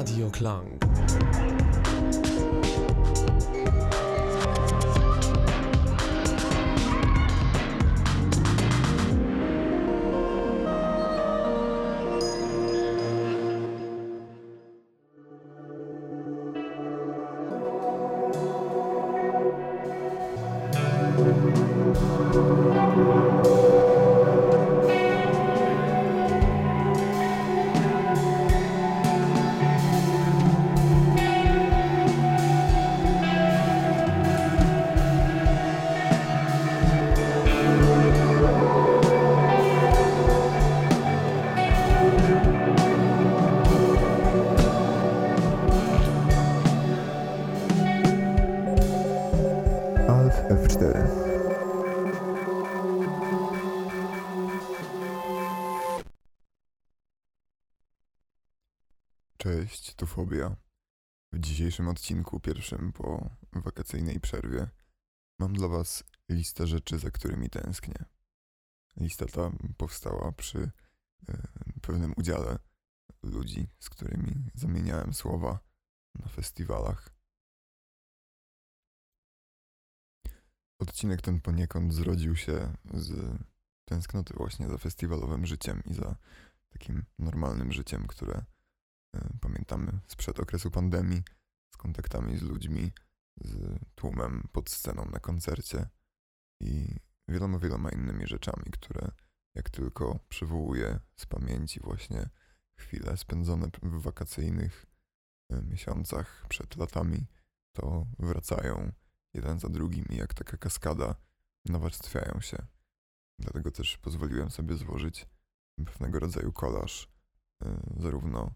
Radio Klang. Dzisiejszym odcinku, pierwszym po wakacyjnej przerwie, mam dla Was listę rzeczy, za którymi tęsknię. Lista ta powstała przy e, pewnym udziale ludzi, z którymi zamieniałem słowa na festiwalach. Odcinek ten poniekąd zrodził się z tęsknoty właśnie za festiwalowym życiem i za takim normalnym życiem, które e, pamiętamy sprzed okresu pandemii, kontaktami z ludźmi, z tłumem pod sceną na koncercie i wieloma, wieloma innymi rzeczami, które jak tylko przywołuję z pamięci właśnie chwile spędzone w wakacyjnych e, miesiącach przed latami, to wracają jeden za drugim i jak taka kaskada nawarstwiają się. Dlatego też pozwoliłem sobie złożyć pewnego rodzaju kolaż y, zarówno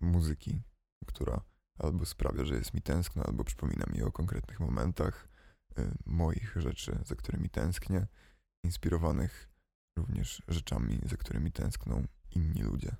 muzyki, która albo sprawia, że jest mi tęskno, albo przypomina mi o konkretnych momentach y, moich rzeczy, za którymi tęsknię, inspirowanych również rzeczami, za którymi tęskną inni ludzie.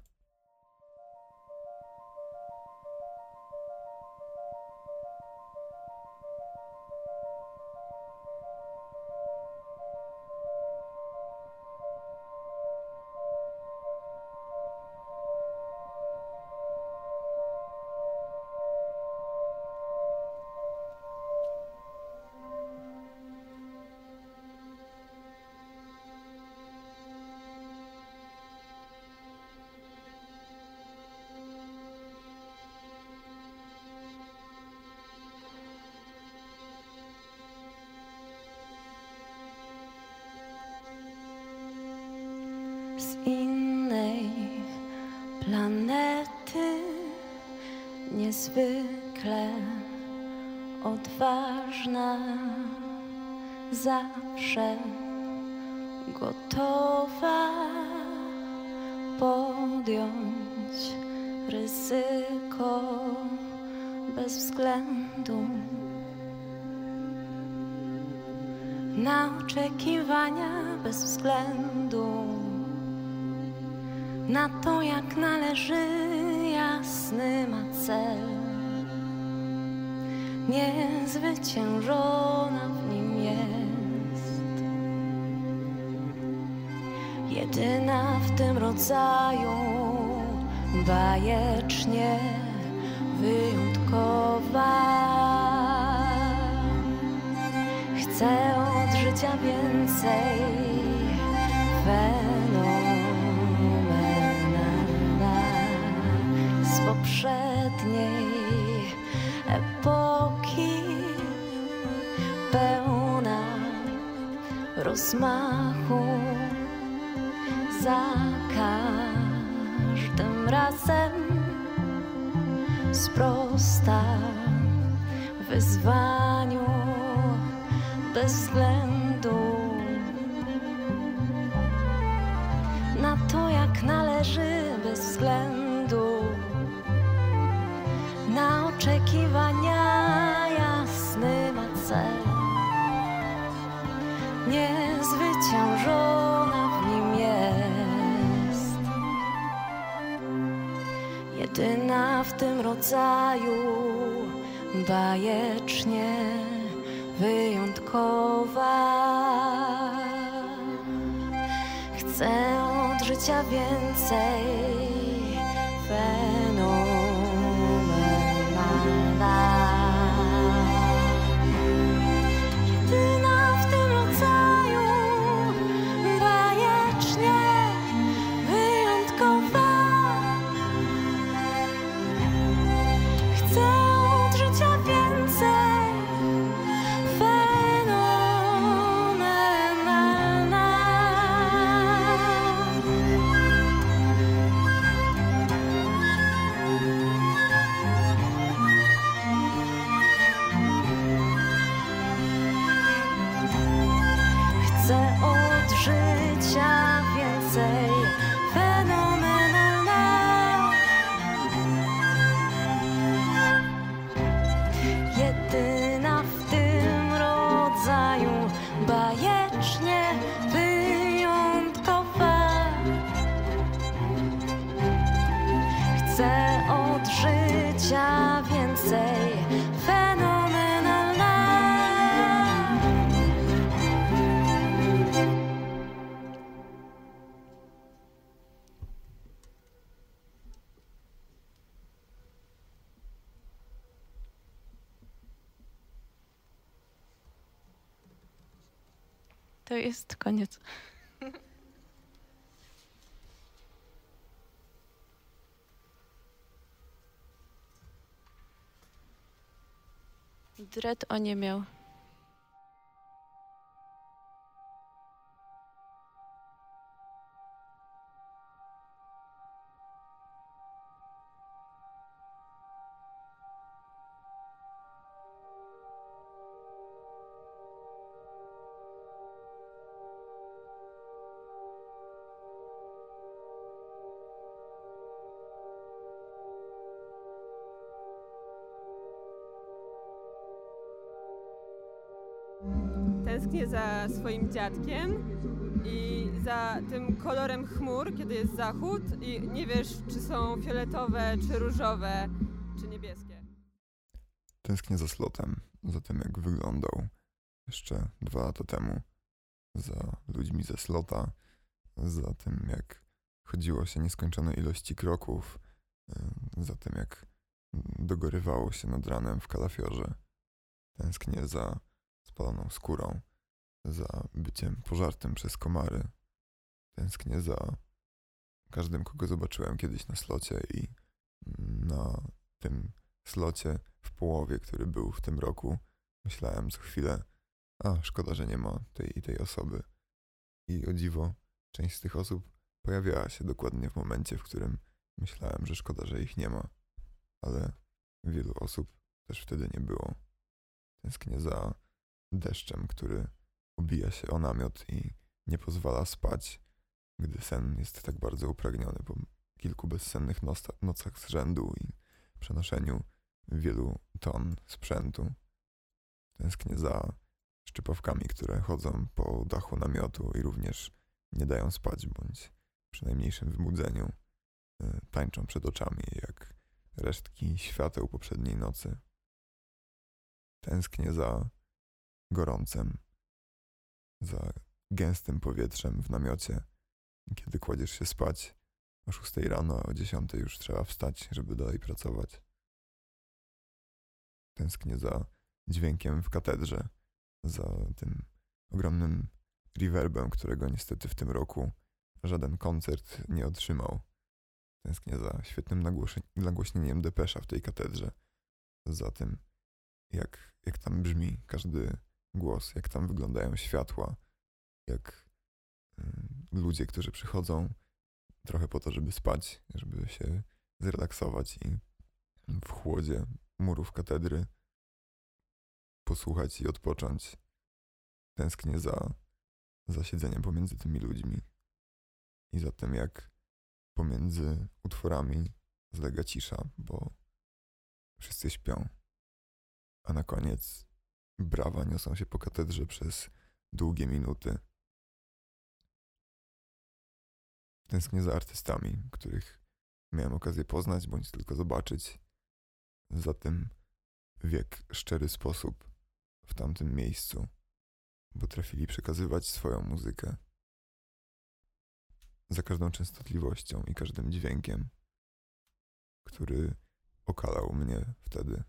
Jedyna w tym rodzaju, bajecznie wyjątkowa. Chcę od życia więcej fenomenalna z poprzedniej epoki pełna rozmachu za każdym razem sprosta wyzwaniu bez względu na to, jak należy, bez względu na oczekiwania, jasny ma cel. Niezwyciężona tym rodzaju, bajecznie wyjątkowa. Chcę od życia więcej fenomenalna jest koniec. Dred oniemiał. Tęsknię swoim dziadkiem i za tym kolorem chmur, kiedy jest zachód i nie wiesz, czy są fioletowe, czy różowe, czy niebieskie. Tęsknię za slotem, za tym jak wyglądał jeszcze dwa lata temu, za ludźmi ze slota, za tym jak chodziło się nieskończone ilości kroków, y, za tym jak dogorywało się nad ranem w kalafiorze. Tęsknię za spaloną skórą, za byciem pożartym przez komary. Tęsknię za każdym, kogo zobaczyłem kiedyś na slocie i na tym slocie w połowie, który był w tym roku, myślałem co chwilę, a szkoda, że nie ma tej i tej osoby. I o dziwo, część z tych osób pojawiała się dokładnie w momencie, w którym myślałem, że szkoda, że ich nie ma. Ale wielu osób też wtedy nie było. Tęsknię za deszczem, który obija się o namiot i nie pozwala spać, gdy sen jest tak bardzo upragniony po kilku bezsennych noca, nocach z rzędu i przenoszeniu wielu ton sprzętu. Tęsknię za szczypawkami, które chodzą po dachu namiotu i również nie dają spać, bądź przy najmniejszym wybudzeniu y, tańczą przed oczami jak resztki świateł poprzedniej nocy. Tęsknię za gorącem, za gęstym powietrzem w namiocie. Kiedy kładziesz się spać o 6 rano, o 10 już trzeba wstać, żeby dalej pracować. Tęsknię za dźwiękiem w katedrze, za tym ogromnym reverbem, którego niestety w tym roku żaden koncert nie otrzymał. Tęsknię za świetnym nagłośnieniem depesza w tej katedrze, za tym, jak, jak tam brzmi każdy głos, jak tam wyglądają światła, jak y, ludzie, którzy przychodzą trochę po to, żeby spać, żeby się zrelaksować i w chłodzie murów katedry posłuchać i odpocząć. Tęsknię za, za siedzeniem pomiędzy tymi ludźmi i za tym, jak pomiędzy utworami zlega cisza, bo wszyscy śpią. A na koniec brawa niosą się po katedrze przez długie minuty. Tęsknię za artystami, których miałem okazję poznać bądź tylko zobaczyć. Za tym, w jak szczery sposób w tamtym miejscu potrafili przekazywać swoją muzykę. Za każdą częstotliwością i każdym dźwiękiem, który okalał mnie wtedy.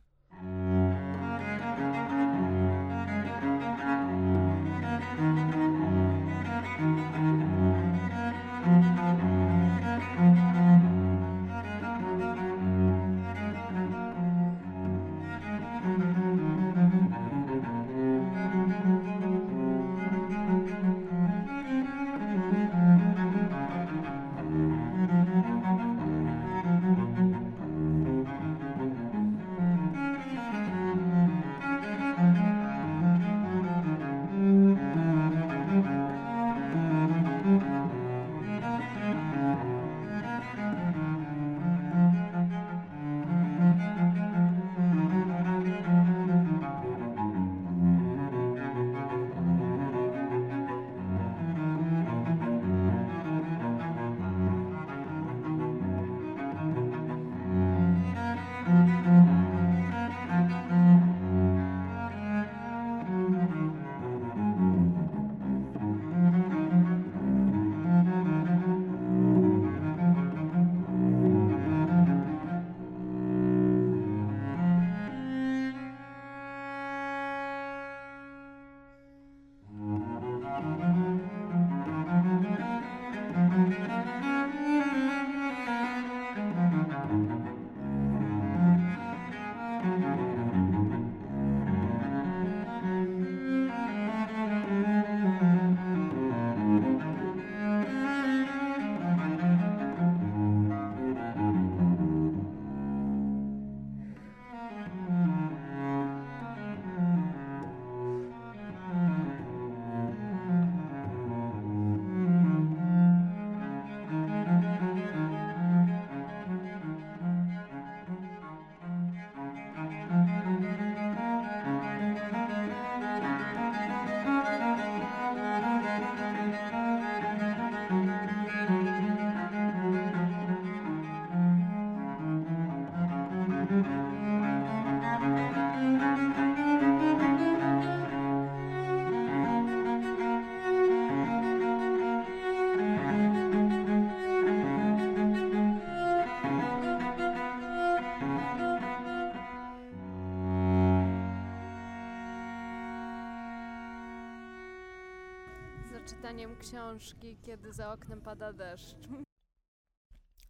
Czytaniem książki, kiedy za oknem pada deszcz.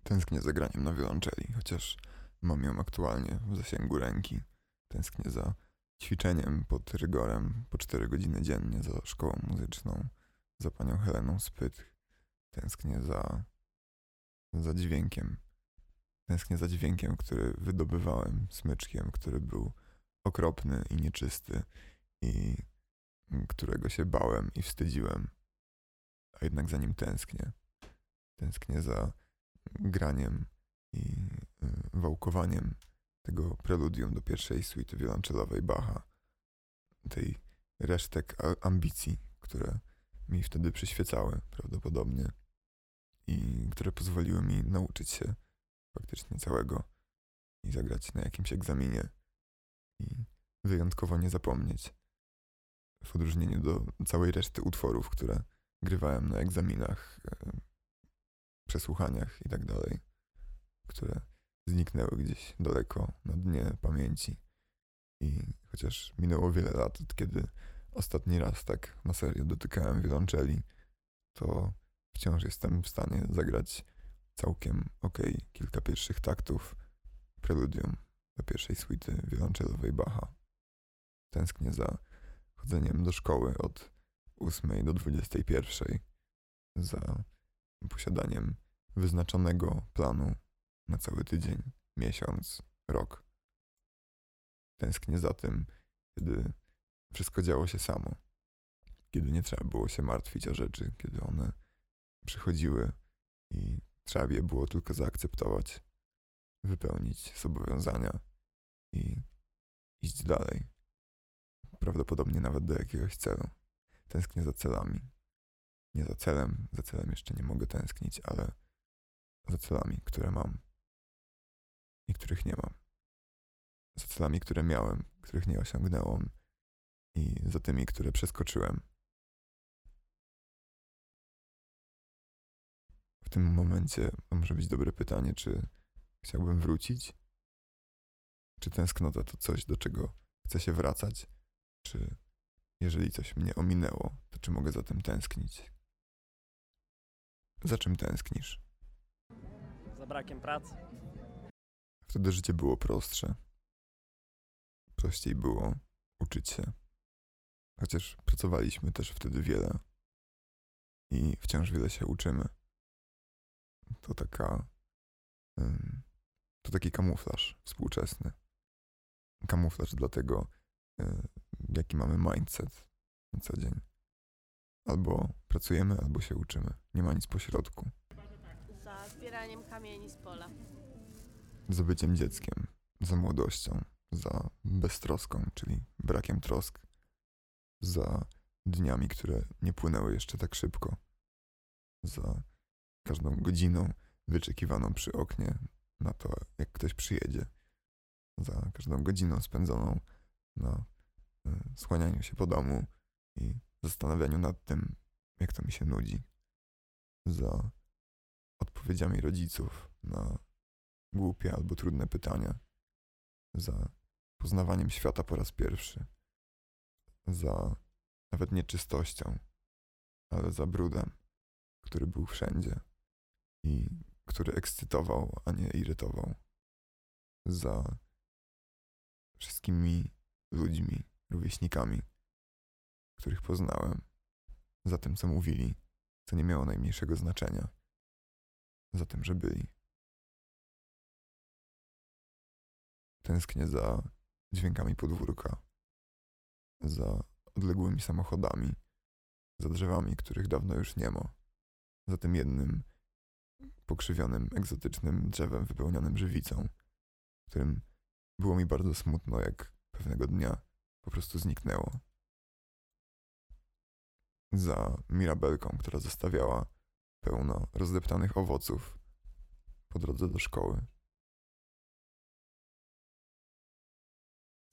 Tęsknię za graniem na wiolonczeli, chociaż mam ją aktualnie w zasięgu ręki. Tęsknię za ćwiczeniem pod rygorem po 4 godziny dziennie, za szkołą muzyczną, za panią Heleną Spyt. Tęsknię za, za dźwiękiem. Tęsknię za dźwiękiem, który wydobywałem smyczkiem, który był okropny i nieczysty i którego się bałem i wstydziłem. A jednak za nim tęsknię. Tęsknię za graniem i y, wałkowaniem tego preludium do pierwszej suity wiolonczelowej Bacha. Tej resztek ambicji, które mi wtedy przyświecały prawdopodobnie i które pozwoliły mi nauczyć się faktycznie całego i zagrać na jakimś egzaminie i wyjątkowo nie zapomnieć w odróżnieniu do całej reszty utworów, które grywałem na egzaminach, e, przesłuchaniach i tak dalej, które zniknęły gdzieś daleko na dnie pamięci. I chociaż minęło wiele lat, od kiedy ostatni raz tak na serio dotykałem wiolonczeli, to wciąż jestem w stanie zagrać całkiem okej kilka pierwszych taktów preludium do pierwszej suity wiolonczelowej Bacha. Tęsknię za chodzeniem do szkoły od 8 do 21, za posiadaniem wyznaczonego planu na cały tydzień, miesiąc, rok. Tęsknię za tym, kiedy wszystko działo się samo, kiedy nie trzeba było się martwić o rzeczy, kiedy one przychodziły i trzeba je było tylko zaakceptować, wypełnić zobowiązania i iść dalej. Prawdopodobnie nawet do jakiegoś celu. Tęsknię za celami. Nie za celem, za celem jeszcze nie mogę tęsknić, ale za celami, które mam i których nie mam. Za celami, które miałem, których nie osiągnęłam i za tymi, które przeskoczyłem. W tym momencie może być dobre pytanie, czy chciałbym wrócić? Czy tęsknota to coś, do czego chcę się wracać? Czy jeżeli coś mnie ominęło, to czy mogę za tym tęsknić? Za czym tęsknisz? Za brakiem pracy. Wtedy życie było prostsze. Prościej było uczyć się. Chociaż pracowaliśmy też wtedy wiele i wciąż wiele się uczymy. To taka. To taki kamuflaż współczesny. Kamuflaż dla tego, y, jaki mamy mindset na co dzień. Albo pracujemy, albo się uczymy. Nie ma nic pośrodku. Za zbieraniem kamieni z pola. za byciem dzieckiem, za młodością, za beztroską, czyli brakiem trosk, za dniami, które nie płynęły jeszcze tak szybko, za każdą godziną wyczekiwaną przy oknie na to, jak ktoś przyjedzie, za każdą godziną spędzoną na y, słanianiu się po domu i zastanawianiu nad tym, jak to mi się nudzi, za odpowiedziami rodziców na głupie albo trudne pytania, za poznawaniem świata po raz pierwszy, za nawet nie czystością, ale za brudem, który był wszędzie i który ekscytował, a nie irytował, za wszystkimi ludźmi, rówieśnikami, których poznałem, za tym, co mówili, co nie miało najmniejszego znaczenia, za tym, że byli. Tęsknię za dźwiękami podwórka, za odległymi samochodami, za drzewami, których dawno już nie ma, za tym jednym pokrzywionym, egzotycznym drzewem wypełnionym żywicą, którym było mi bardzo smutno, jak pewnego dnia po prostu zniknęło. Za mirabelką, która zostawiała pełno rozdeptanych owoców po drodze do szkoły.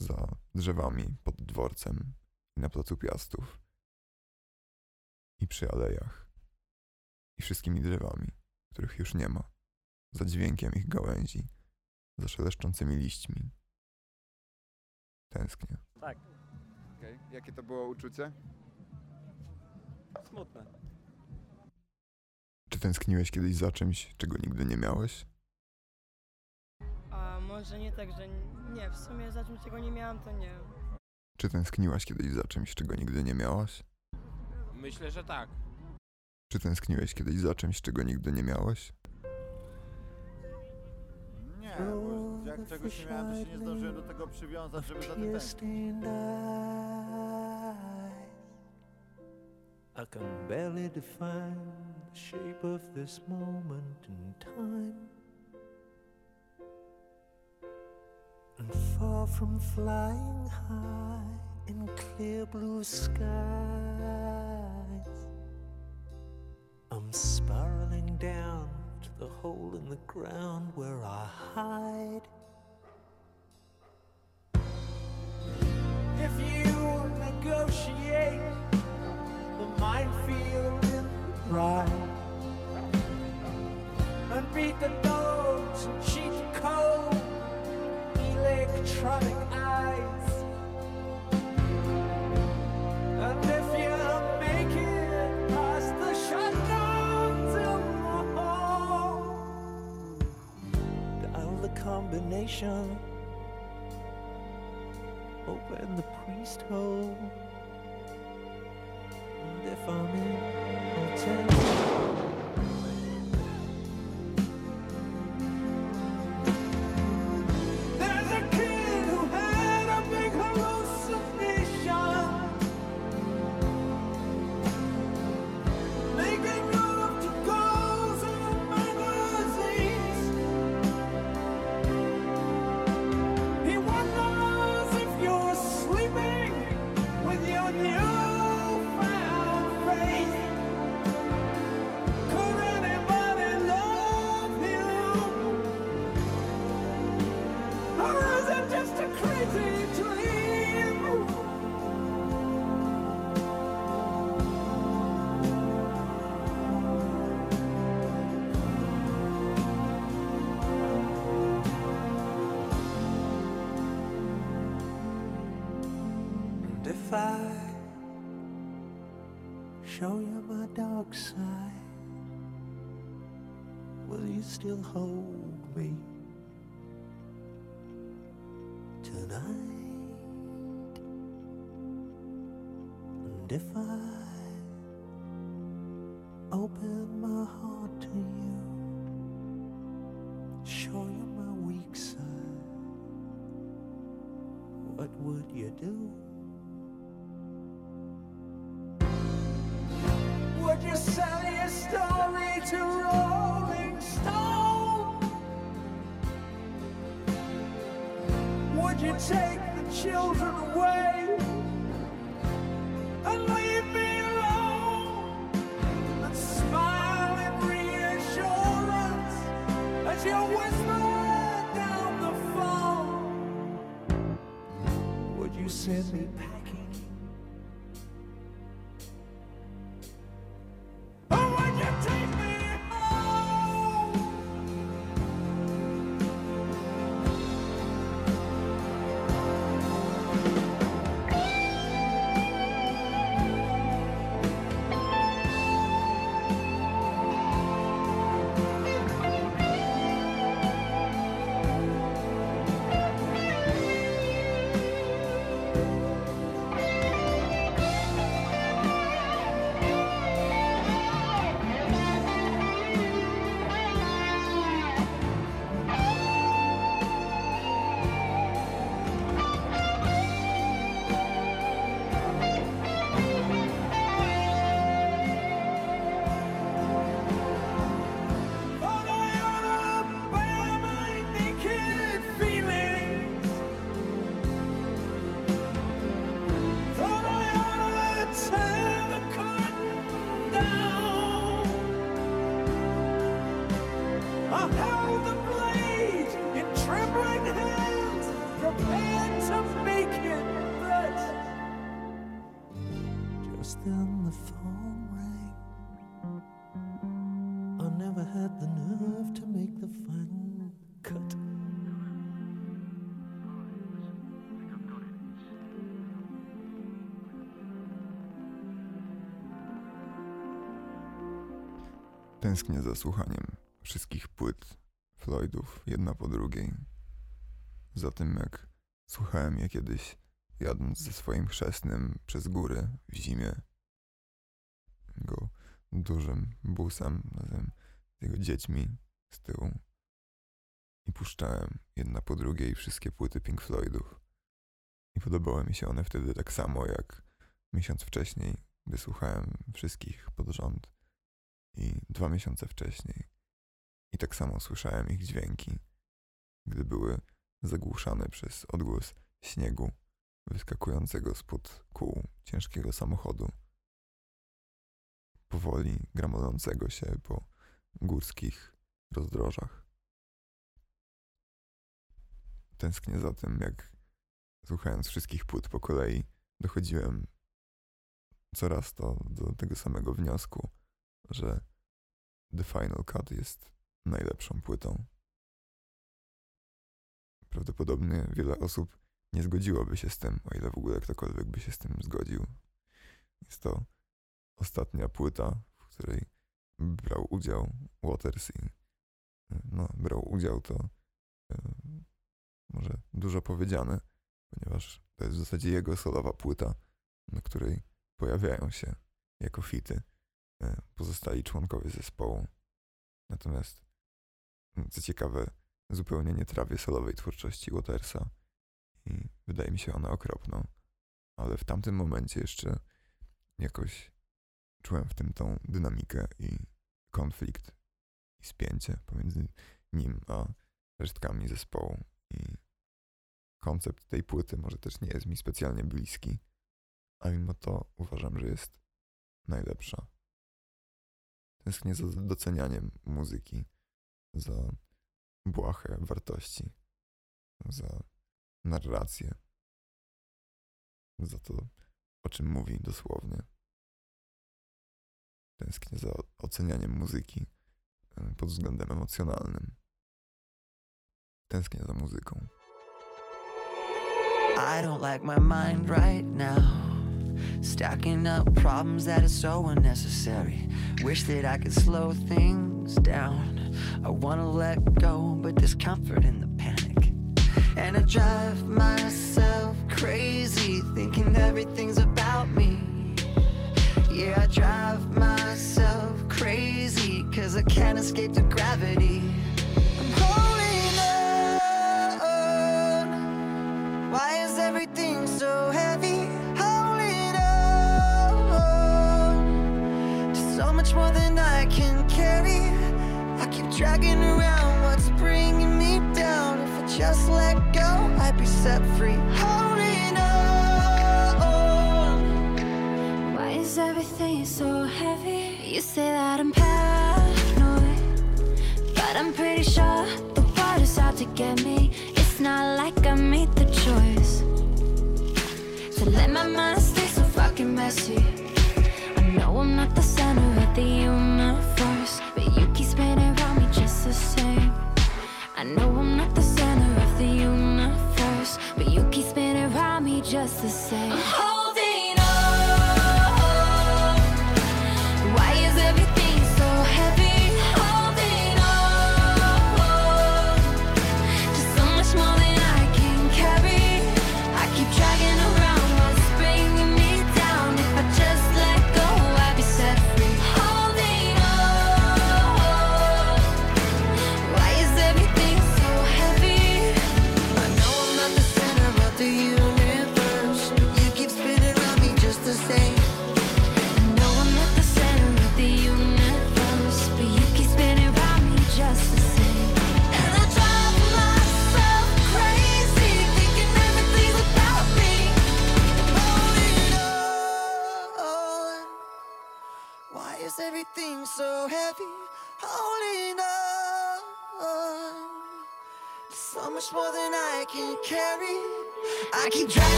za drzewami pod dworcem i na placu Piastów i przy alejach i wszystkimi drzewami, których już nie ma, za dźwiękiem ich gałęzi, za szeleszczącymi liśćmi. Tęsknię. Tak, Jakie to było uczucie? smutne. tęskniłeś kiedyś za czymś, czego nigdy nie miałeś? A może nie tak, że nie, w sumie za czymś czego nie miałam, to nie. Czy tęskniłaś kiedyś za czymś, czego nigdy nie miałaś? Myślę, że tak. Czy tęskniłeś kiedyś za czymś, czego nigdy nie miałeś? Nie, bo jak czegoś nie miałem, to się nie zdążyłem do tego przywiązać, żeby za tym tęsknić. I can barely define the shape of this moment in time. And far from flying high in clear blue skies, I'm spiraling down to the hole in the ground where I hide. If you negotiate the minefield in the bride and beat the dogs and cheat the cold electronic eyes. And if you make it past the shutdowns in dial the combination taste home. And if I'm in hotel. Still hold me? tonight. And if I open my heart to you, show you my weak side, what would you do? Would you sell your story to Rolling take the children away. And leave me alone. And smile in reassurance as you whisper down the phone? Would you send me never had the nerve to make the final cut. Tęsknię za słuchaniem wszystkich płyt Floydów jedna po drugiej. Za tym jak słuchałem je kiedyś jadąc ze swoim chrzestnym przez góry w zimie. Go dużym busem razem z jego dziećmi z tyłu. I puszczałem jedna po drugiej wszystkie płyty Pink Floydów. I podobały mi się one wtedy tak samo jak miesiąc wcześniej, gdy słuchałem wszystkich pod rząd. I dwa miesiące wcześniej. I tak samo słyszałem ich dźwięki, gdy były zagłuszane przez odgłos śniegu wyskakującego spod kół ciężkiego samochodu, powoli gramolącego się po górskich rozdrożach. Tęsknię za tym, jak słuchając wszystkich płyt po kolei, dochodziłem coraz to do tego samego wniosku, że The Final Cut jest najlepszą płytą. Prawdopodobnie wiele osób nie zgodziłoby się z tym, o ile w ogóle ktokolwiek by się z tym zgodził. Jest to ostatnia płyta, w której brał udział Waters i no, brał udział to e, może dużo powiedziane, ponieważ to jest w zasadzie jego solowa płyta, na której pojawiają się jako fity e, pozostali członkowie zespołu. Natomiast, co ciekawe, zupełnie nie trawię solowej twórczości Watersa i wydaje mi się ona okropną, ale w tamtym momencie jeszcze jakoś czułem w tym tą dynamikę i konflikt i spięcie pomiędzy nim a resztkami zespołu i koncept tej płyty może też nie jest mi specjalnie bliski, a mimo to uważam, że jest najlepsza. Tęsknię za docenianiem muzyki, za błahe wartości, za narrację, za to, o czym mówi dosłownie. Tęsknię za ocenianiem muzyki e, pod względem emocjonalnym. Tęsknię za muzyką. I don't like my mind right now. Stacking up problems that are so unnecessary. Wish that I could slow things down. I wanna let go, but there's comfort in the panic. And I drive myself crazy, thinking everything's about me. Yeah, I drive myself crazy, cause I can't escape the gravity. I'm holding on. Why is everything so heavy? Holding on to so much more than I can carry. I keep dragging around what's bringing me down. If I just let go, I'd be set free. Holding on. Why is everything so heavy? You say that I'm paranoid, but I'm pretty sure the water's out to get me. It's not like I made the choice to let my mind stay so fucking messy. I know I'm not the center of the universe,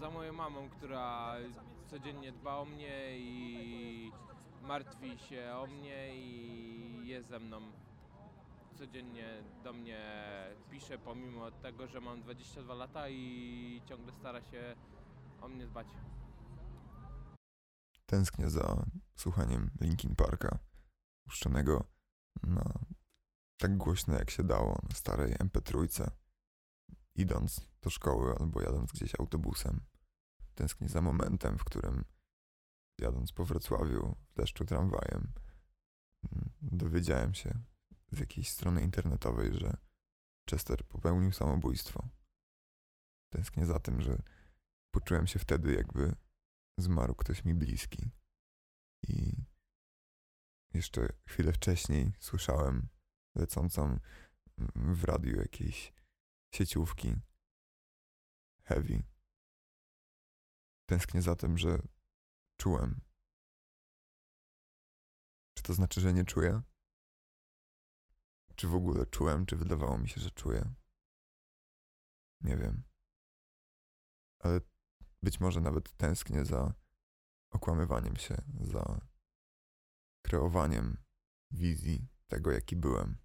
Za moją mamą, która codziennie dba o mnie i martwi się o mnie i jest ze mną. Codziennie do mnie pisze, pomimo tego, że mam 22 lata i ciągle stara się o mnie dbać. Tęsknię za słuchaniem Linkin Parka, puszczonego na tak głośno jak się dało na starej MP3, idąc do szkoły albo jadąc gdzieś autobusem. Tęsknię za momentem, w którym jadąc po Wrocławiu w deszczu tramwajem, mm, dowiedziałem się z jakiejś strony internetowej, że Chester popełnił samobójstwo. Tęsknię za tym, że poczułem się wtedy, jakby zmarł ktoś mi bliski. I jeszcze chwilę wcześniej słyszałem lecącą w radiu jakiejś sieciówki heavy. Tęsknię za tym, że czułem. Czy to znaczy, że nie czuję? Czy w ogóle czułem, czy wydawało mi się, że czuję? Nie wiem. Ale być może nawet tęsknię za okłamywaniem się, za kreowaniem wizji tego, jaki byłem.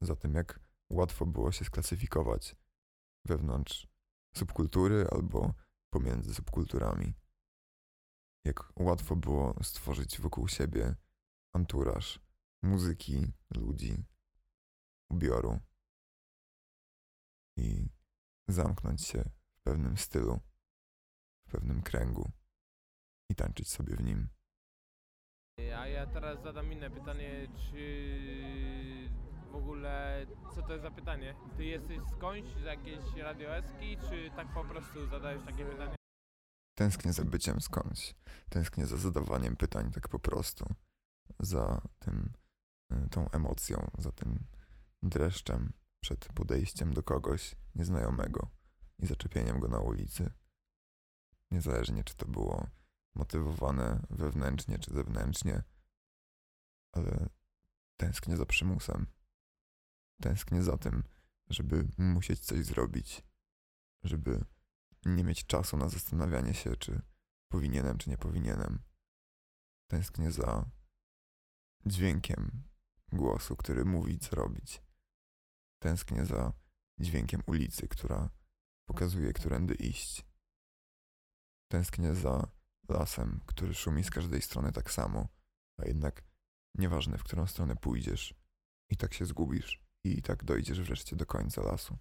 Za tym, jak łatwo było się sklasyfikować wewnątrz subkultury albo pomiędzy subkulturami. Jak łatwo było stworzyć wokół siebie anturaż muzyki, ludzi, ubioru i zamknąć się w pewnym stylu, w pewnym kręgu i tańczyć sobie w nim. A ja teraz zadam inne pytanie, czy w ogóle, co to jest za pytanie? Ty jesteś skądś, z jakiejś radioeski, czy tak po prostu zadajesz takie pytanie? Tęsknię za byciem skądś. Tęsknię za zadawaniem pytań tak po prostu. Za tym, y, tą emocją, za tym dreszczem przed podejściem do kogoś nieznajomego i zaczepieniem go na ulicy. Niezależnie, czy to było motywowane wewnętrznie czy zewnętrznie, ale tęsknię za przymusem. Tęsknię za tym, żeby musieć coś zrobić, żeby nie mieć czasu na zastanawianie się, czy powinienem, czy nie powinienem. Tęsknię za dźwiękiem głosu, który mówi, co robić. Tęsknię za dźwiękiem ulicy, która pokazuje, którędy iść. Tęsknię za lasem, który szumi z każdej strony tak samo, a jednak nieważne, w którą stronę pójdziesz, i tak się zgubisz, i tak dojdziesz wreszcie do końca lasu.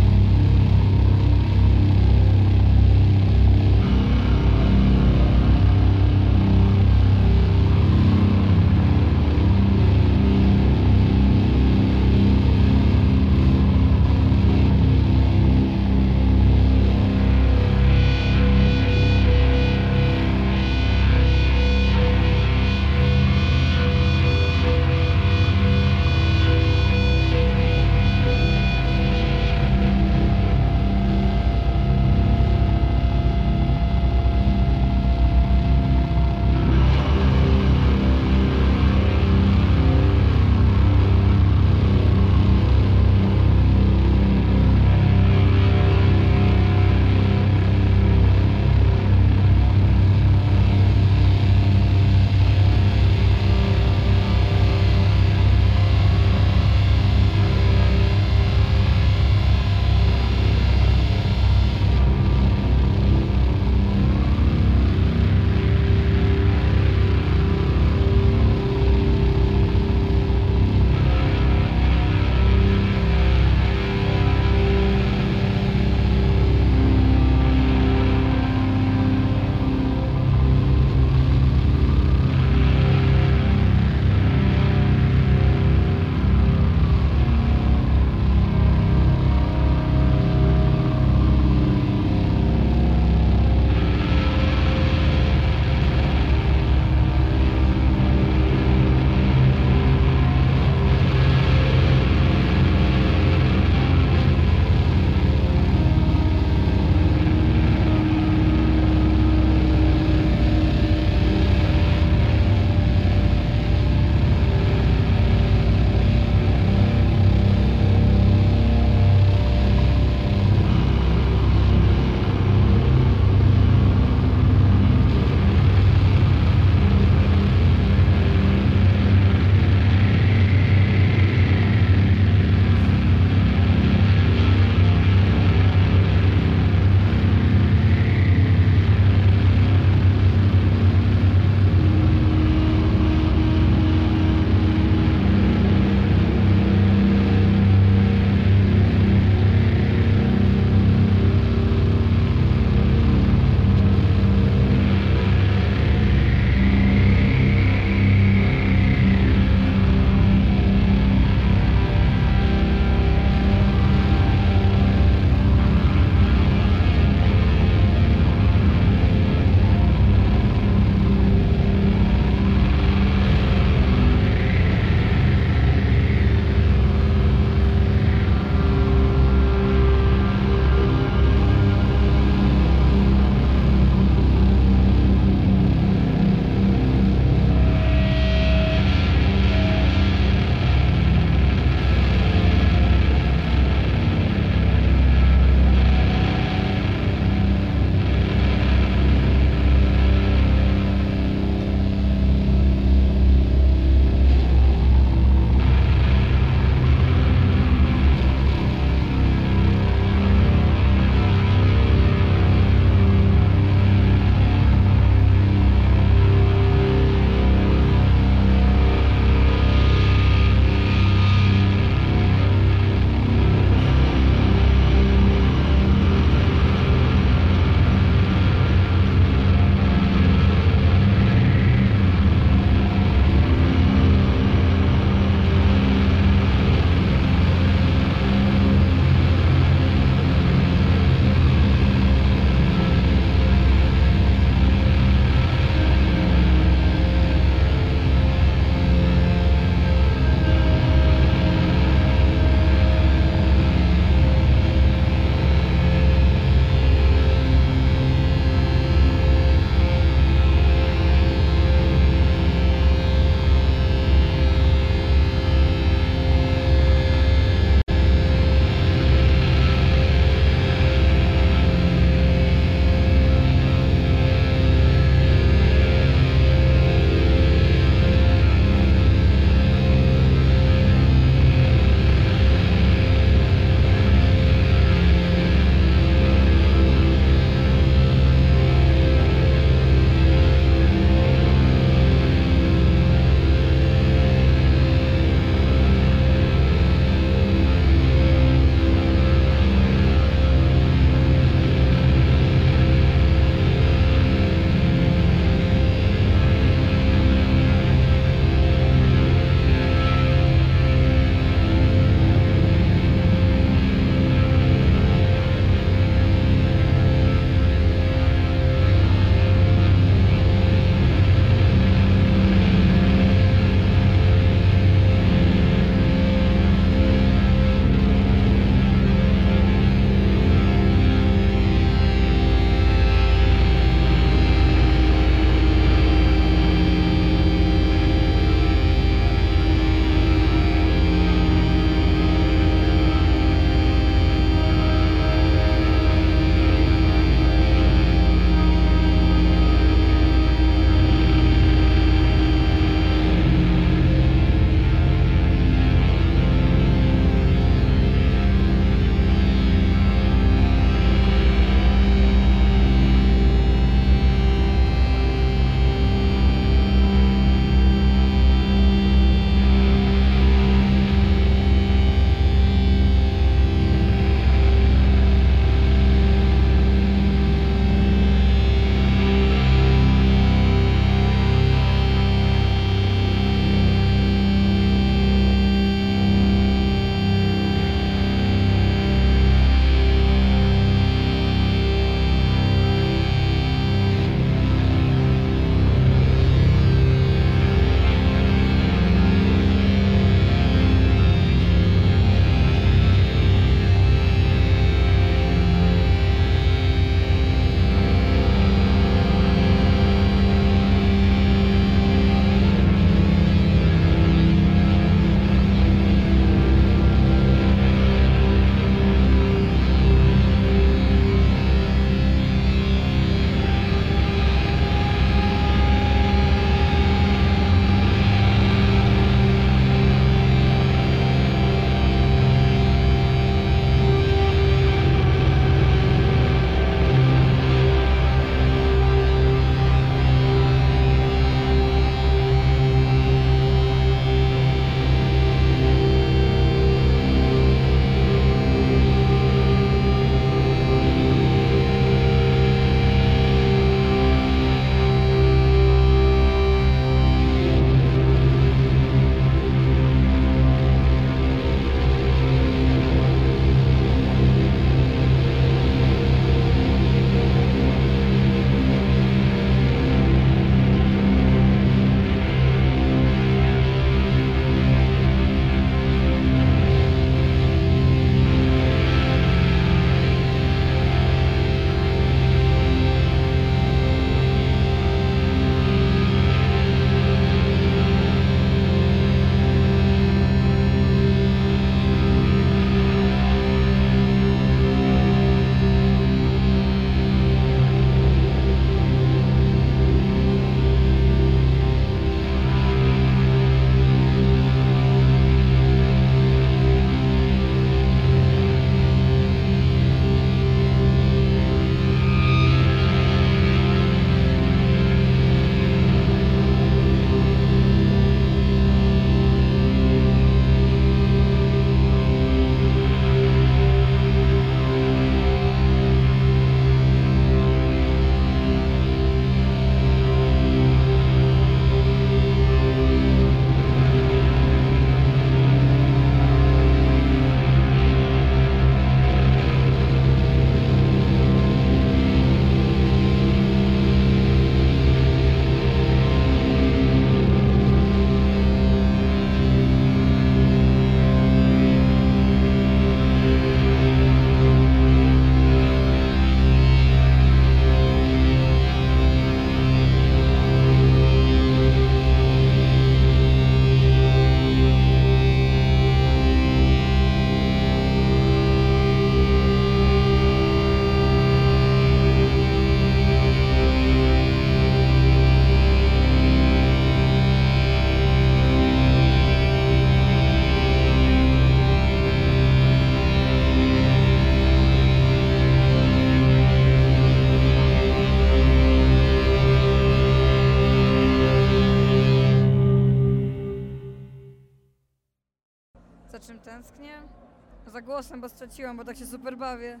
Bo straciłam, bo tak się super bawię.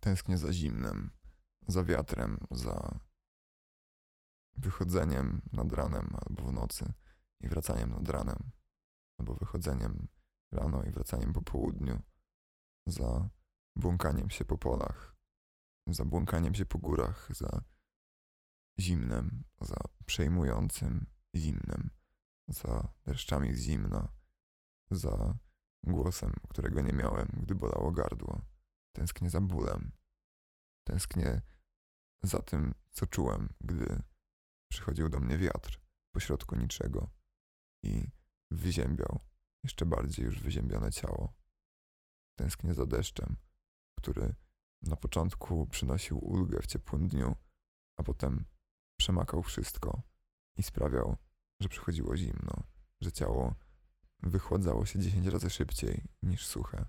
Tęsknię za zimnem, za wiatrem, za wychodzeniem nad ranem albo w nocy i wracaniem nad ranem, albo wychodzeniem rano i wracaniem po południu, za błąkaniem się po polach, za błąkaniem się po górach, za zimnem, za przejmującym zimnem, za deszczami z zimna, za głosem, którego nie miałem, gdy bolało gardło. Tęsknię za bólem. Tęsknię za tym, co czułem, gdy przychodził do mnie wiatr pośrodku niczego i wyziębiał jeszcze bardziej już wyziębione ciało. Tęsknię za deszczem, który na początku przynosił ulgę w ciepłym dniu, a potem przemakał wszystko i sprawiał, że przychodziło zimno, że ciało wychładzało się dziesięć razy szybciej niż suche.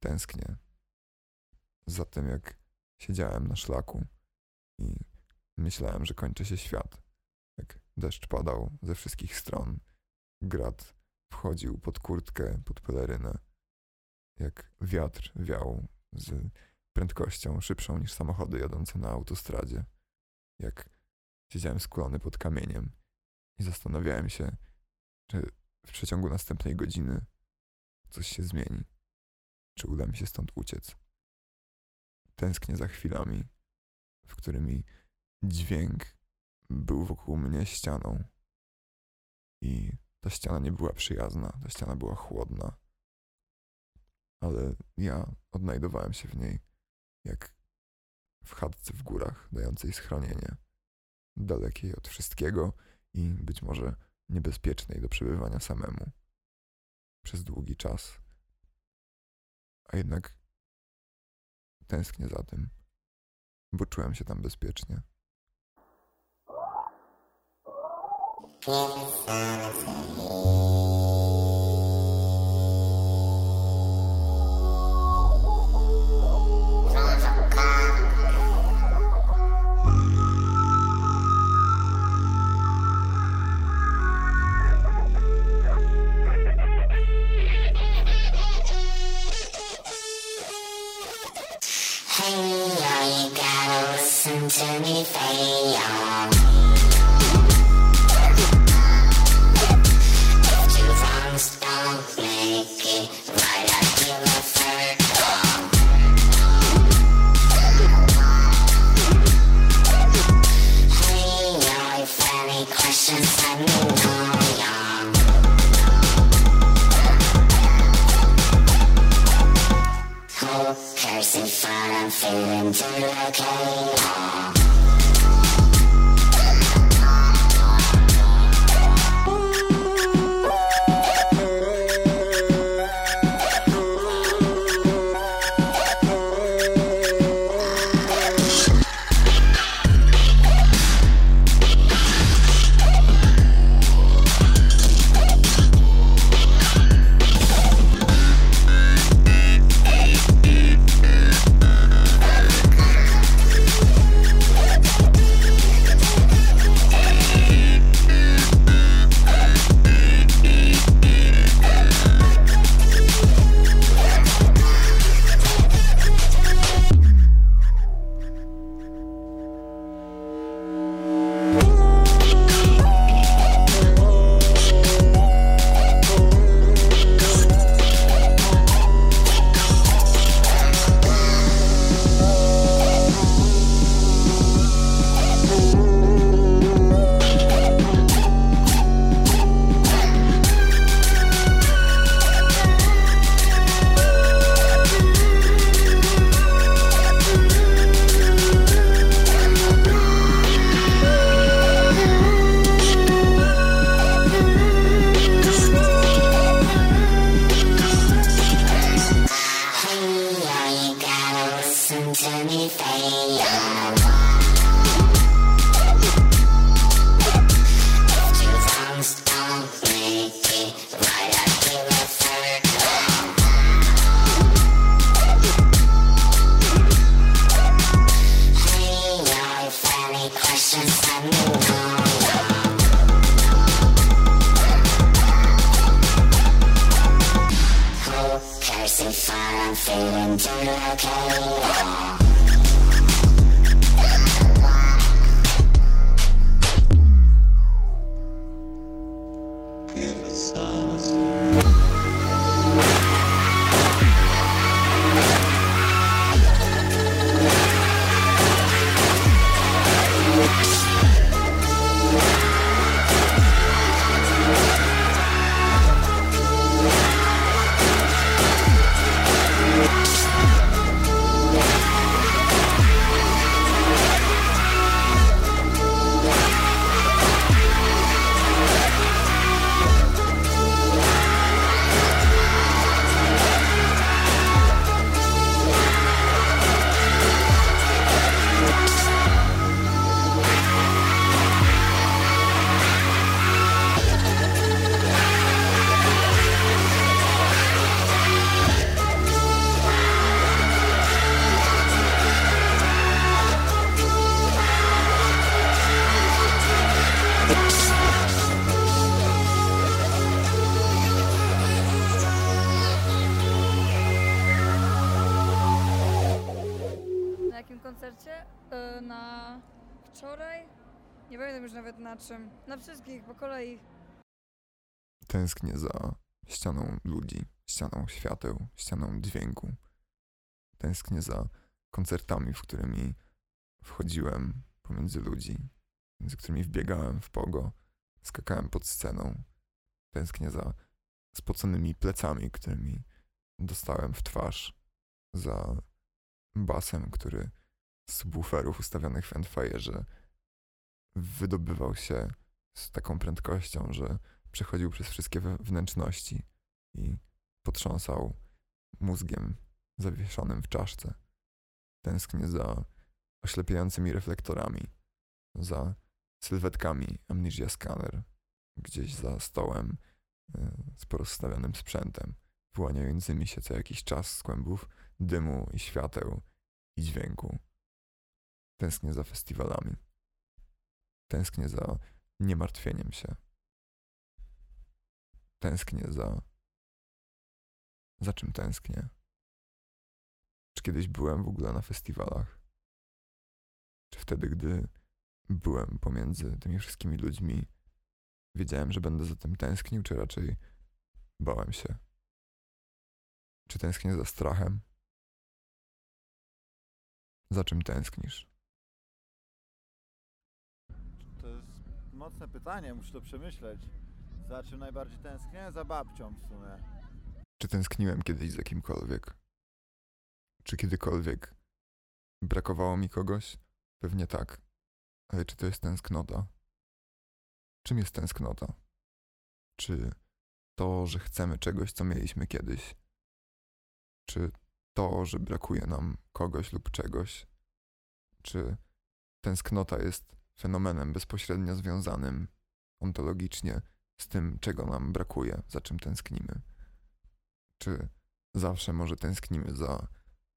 Tęsknię za tym, jak siedziałem na szlaku i myślałem, że kończy się świat. Jak deszcz padał ze wszystkich stron, grad wchodził pod kurtkę, pod pelerynę, jak wiatr wiał z prędkością szybszą niż samochody jadące na autostradzie, jak siedziałem skulony pod kamieniem i zastanawiałem się, czy w przeciągu następnej godziny coś się zmieni, czy uda mi się stąd uciec. Tęsknię za chwilami, w którymi dźwięk był wokół mnie ścianą. I ta ściana nie była przyjazna, ta ściana była chłodna, ale ja odnajdowałem się w niej jak w chatce w górach dającej schronienie, dalekiej od wszystkiego i być może niebezpiecznej do przebywania samemu przez długi czas. A jednak tęsknię za tym, bo czułem się tam bezpiecznie. Gotta listen to me, Faye, I'm feeling too okay. sooner or later. Tęsknię za ścianą ludzi, ścianą świateł, ścianą dźwięku. Tęsknię za koncertami, w którymi wchodziłem pomiędzy ludzi, między którymi wbiegałem w pogo, skakałem pod sceną. Tęsknię za spoconymi plecami, którymi dostałem w twarz, za basem, który z subwooferów ustawionych w Endfire'ze wydobywał się z taką prędkością, że przechodził przez wszystkie wnętrzności i potrząsał mózgiem zawieszonym w czaszce. Tęsknię za oślepiającymi reflektorami, za sylwetkami Amnesia Scanner, gdzieś za stołem y, z porozstawionym sprzętem, wyłaniającymi się co jakiś czas z kłębów dymu i świateł i dźwięku. Tęsknię za festiwalami. Tęsknię za niemartwieniem się. Tęsknię za. Za czym tęsknię? Czy kiedyś byłem w ogóle na festiwalach? Czy wtedy, gdy byłem pomiędzy tymi wszystkimi ludźmi, wiedziałem, że będę za tym tęsknił, czy raczej bałem się? Czy tęsknię za strachem? Za czym tęsknisz? To jest mocne pytanie, muszę to przemyśleć. Za czym najbardziej tęsknię? Za babcią w sumie. Czy tęskniłem kiedyś za kimkolwiek? Czy kiedykolwiek brakowało mi kogoś? Pewnie tak. Ale czy to jest tęsknota? Czym jest tęsknota? Czy to, że chcemy czegoś, co mieliśmy kiedyś? Czy to, że brakuje nam kogoś lub czegoś? Czy tęsknota jest fenomenem bezpośrednio związanym ontologicznie z tym, czego nam brakuje, za czym tęsknimy? Czy zawsze może tęsknimy za,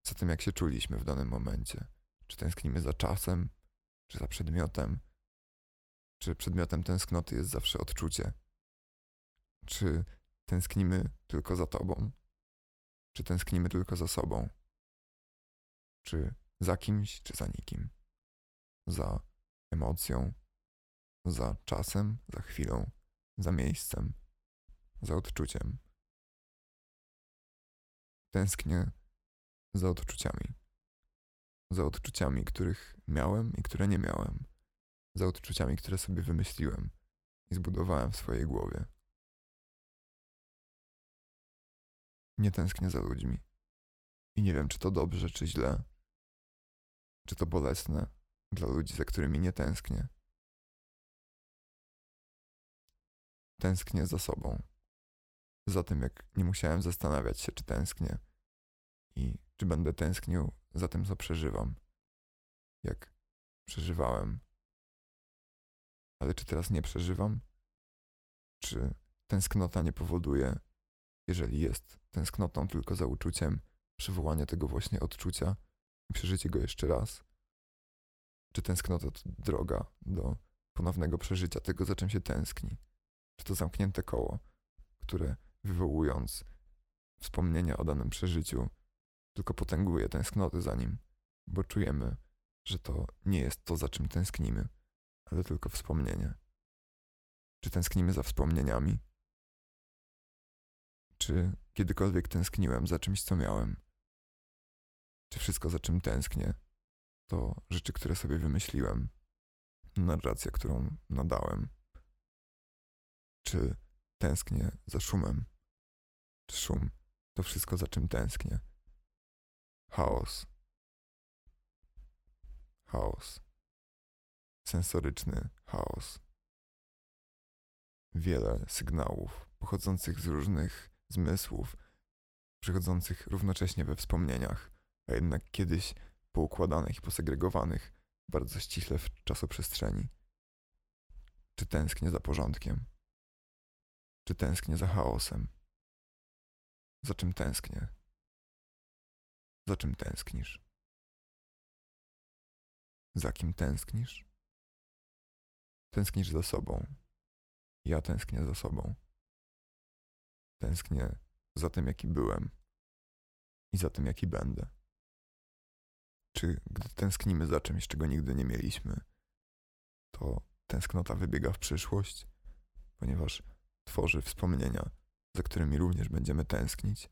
za tym, jak się czuliśmy w danym momencie? Czy tęsknimy za czasem, czy za przedmiotem? Czy przedmiotem tęsknoty jest zawsze odczucie? Czy tęsknimy tylko za tobą? Czy tęsknimy tylko za sobą? Czy za kimś, czy za nikim? Za emocją, za czasem, za chwilą, za miejscem, za odczuciem. Tęsknię za odczuciami. Za odczuciami, których miałem i które nie miałem. Za odczuciami, które sobie wymyśliłem i zbudowałem w swojej głowie. Nie tęsknię za ludźmi. I nie wiem, czy to dobrze, czy źle. Czy to bolesne dla ludzi, za którymi nie tęsknię. Tęsknię za sobą. Za tym, jak nie musiałem zastanawiać się, czy tęsknię i czy będę tęsknił za tym, co przeżywam. Jak przeżywałem. Ale czy teraz nie przeżywam? Czy tęsknota nie powoduje, jeżeli jest tęsknotą tylko za uczuciem, przywołanie tego właśnie odczucia i przeżycie go jeszcze raz? Czy tęsknota to droga do ponownego przeżycia tego, za czym się tęskni? Czy to zamknięte koło, które wywołując wspomnienia o danym przeżyciu, tylko potęguje tęsknoty za nim, bo czujemy, że to nie jest to, za czym tęsknimy, ale tylko wspomnienie. Czy tęsknimy za wspomnieniami? Czy kiedykolwiek tęskniłem za czymś, co miałem? Czy wszystko, za czym tęsknię, to rzeczy, które sobie wymyśliłem, narracja, którą nadałem? Czy tęsknię za szumem? Czy szum to wszystko, za czym tęsknię? Chaos. Chaos. Sensoryczny chaos. Wiele sygnałów pochodzących z różnych zmysłów, przychodzących równocześnie we wspomnieniach, a jednak kiedyś poukładanych i posegregowanych bardzo ściśle w czasoprzestrzeni. Czy tęsknię za porządkiem? Czy tęsknię za chaosem? Za czym tęsknię? Za czym tęsknisz? Za kim tęsknisz? Tęsknisz za sobą. Ja tęsknię za sobą. Tęsknię za tym, jaki byłem i za tym, jaki będę. Czy gdy tęsknimy za czymś, czego nigdy nie mieliśmy, to tęsknota wybiega w przyszłość, ponieważ tworzy wspomnienia, za którymi również będziemy tęsknić?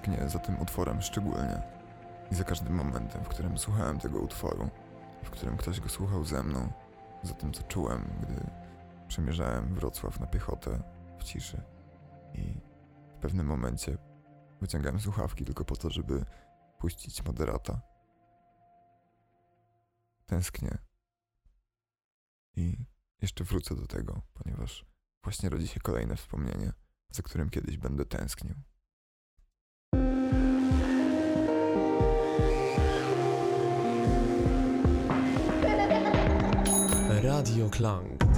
Tęsknię za tym utworem szczególnie i za każdym momentem, w którym słuchałem tego utworu, w którym ktoś go słuchał ze mną, za tym, co czułem, gdy przemierzałem Wrocław na piechotę w ciszy i w pewnym momencie wyciągałem słuchawki tylko po to, żeby puścić moderata. Tęsknię. I jeszcze wrócę do tego, ponieważ właśnie rodzi się kolejne wspomnienie, za którym kiedyś będę tęsknił. Radio Klang.